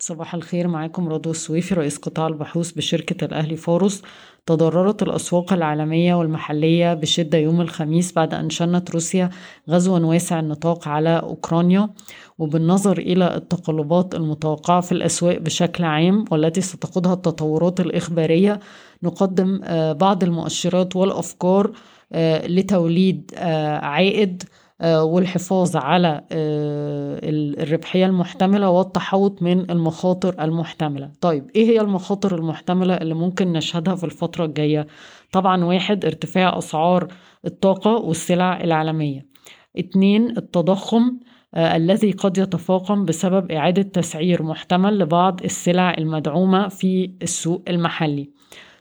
صباح الخير معاكم رضوى السويفي رئيس قطاع البحوث بشركة الأهلي فاروس. تضررت الأسواق العالمية والمحلية بشدة يوم الخميس بعد أن شنت روسيا غزوا واسع النطاق على أوكرانيا وبالنظر إلى التقلبات المتوقعة في الأسواق بشكل عام والتي ستقودها التطورات الإخبارية نقدم آه، بعض المؤشرات والأفكار آه، لتوليد آه، عائد والحفاظ على آه، الربحية المحتملة والتحوط من المخاطر المحتملة. طيب إيه هي المخاطر المحتملة اللي ممكن نشهدها في الفترة الجاية؟ طبعا واحد ارتفاع أسعار الطاقة والسلع العالمية. اتنين التضخم آه، الذي قد يتفاقم بسبب إعادة تسعير محتمل لبعض السلع المدعومة في السوق المحلي.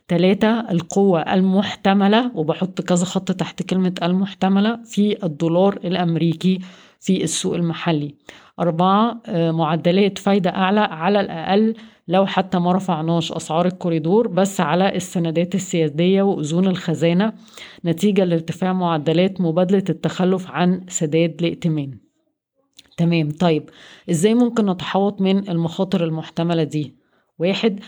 تلاتة القوة المحتملة وبحط كذا خط تحت كلمة المحتملة في الدولار الأمريكي في السوق المحلي. أربعة آه، معدلات فايدة أعلى على الأقل لو حتى ما رفعناش أسعار الكوريدور بس على السندات السيادية وأذون الخزانة نتيجة لارتفاع معدلات مبادلة التخلف عن سداد الائتمان. تمام طيب إزاي ممكن نتحوط من المخاطر المحتملة دي؟ واحد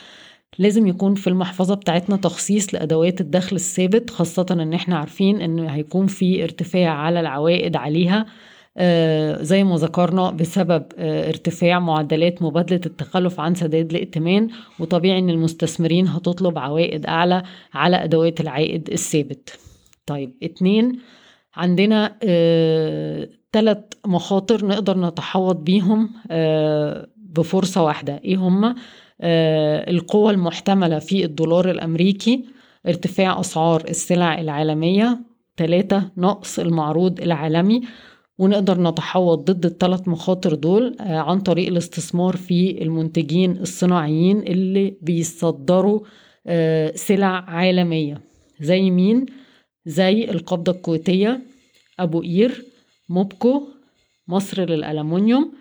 لازم يكون في المحفظة بتاعتنا تخصيص لأدوات الدخل الثابت خاصة إن إحنا عارفين إن هيكون في ارتفاع على العوائد عليها آه زي ما ذكرنا بسبب آه ارتفاع معدلات مبادلة التخلف عن سداد الائتمان وطبيعي إن المستثمرين هتطلب عوائد أعلى على أدوات العائد الثابت. طيب اتنين عندنا آه تلات مخاطر نقدر نتحوط بيهم بفرصة واحدة. إيه هما؟ آه، القوة المحتملة في الدولار الأمريكي ارتفاع أسعار السلع العالمية ثلاثة نقص المعروض العالمي ونقدر نتحوط ضد الثلاث مخاطر دول آه، عن طريق الاستثمار في المنتجين الصناعيين اللي بيصدروا آه، سلع عالمية زي مين؟ زي القبضة الكويتية أبو قير موبكو مصر للألمنيوم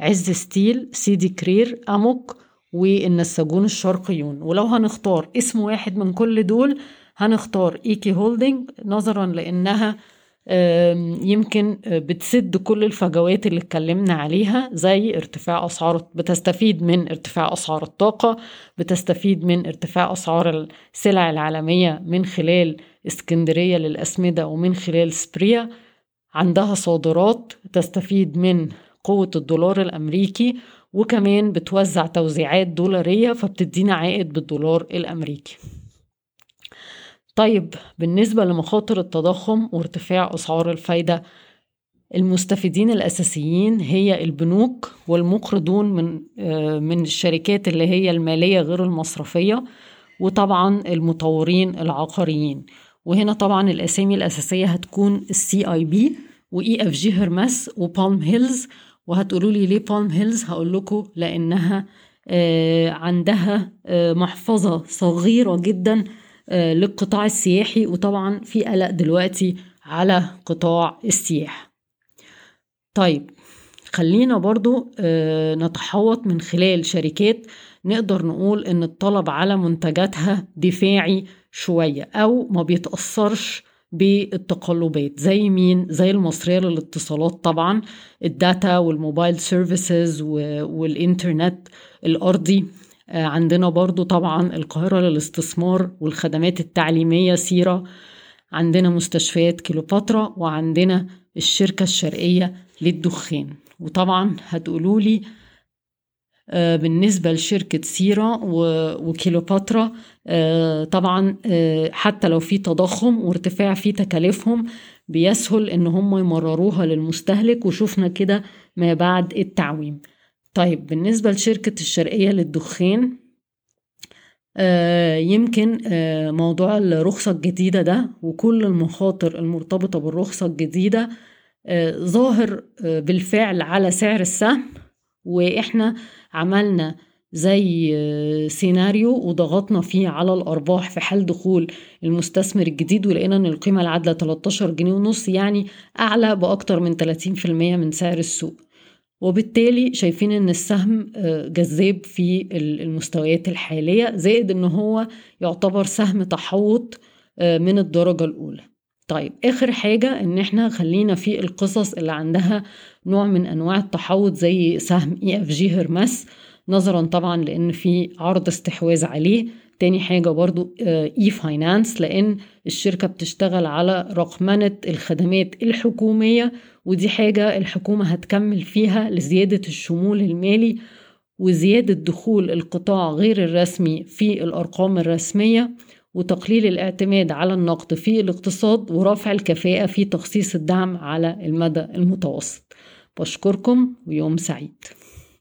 عز ستيل سيدي كرير أموك والنساجون الشرقيون. ولو هنختار اسم واحد من كل دول هنختار إيكي هولدنج نظرا لأنها يمكن بتسد كل الفجوات اللي اتكلمنا عليها زي ارتفاع أسعار بتستفيد من ارتفاع أسعار الطاقة بتستفيد من ارتفاع أسعار السلع العالمية من خلال اسكندرية للأسمدة ومن خلال سبريا. عندها صادرات تستفيد من قوة الدولار الأمريكي. وكمان بتوزع توزيعات دولارية فبتدينا عائد بالدولار الأمريكي. طيب بالنسبة لمخاطر التضخم وارتفاع أسعار الفايدة المستفيدين الأساسيين هي البنوك والمقرضون من آه، من الشركات اللي هي المالية غير المصرفية وطبعا المطورين العقاريين. وهنا طبعا الأسامي الأساسية هتكون ال CIB و EFG هرمس وبالم هيلز وهتقولوا لي ليه بالم هيلز هقول لكم لأنها آه، عندها آه، محفظة صغيرة جدا آه، للقطاع السياحي وطبعا في قلق دلوقتي على قطاع السياحه طيب خلينا برضو نتحوط من خلال شركات نقدر نقول إن الطلب على منتجاتها دفاعي شوية أو ما بيتأثرش بالتقلبات. زي مين؟ زي المصرية للاتصالات طبعا. ال data وال mobile services والإنترنت الأرضي. آه، عندنا برضو طبعا القاهرة للاستثمار والخدمات التعليمية سيرة. عندنا مستشفيات كيلوباترا وعندنا الشركة الشرقية للدخان. وطبعا هتقولوا لي بالنسبة لشركة سيرا وكيلوباترا آه، طبعا آه، حتى لو في تضخم وارتفاع في تكاليفهم بيسهل إن هم يمرروها للمستهلك وشوفنا كده ما بعد التعويم. طيب بالنسبة لشركة الشرقية للدخان يمكن موضوع الرخصة الجديدة ده وكل المخاطر المرتبطة بالرخصة الجديدة ظاهر بالفعل على سعر السهم. وإحنا عملنا زي سيناريو وضغطنا فيه على الأرباح في حال دخول المستثمر الجديد ولقينا إن القيمة العادلة 13 جنيه ونص يعني أعلى بأكتر من 30% من سعر السوق. وبالتالي شايفين إن السهم آه، جذاب في المستويات الحالية زائد إن هو يعتبر سهم تحوط آه، من الدرجة الأولى. طيب آخر حاجة إن إحنا خلينا في القصص اللي عندها نوع من أنواع التحوط زي سهم EFG هرمس نظرا طبعا لأن في عرض استحواذ عليه. تاني حاجة برضو e-finance لأن الشركة بتشتغل على رقمنة الخدمات الحكومية ودي حاجة الحكومة هتكمل فيها لزيادة الشمول المالي وزيادة دخول القطاع غير الرسمي في الأرقام الرسمية. وتقليل الاعتماد على النقد في الاقتصاد ورفع الكفاءة في تخصيص الدعم على المدى المتوسط. بشكركم ويوم سعيد.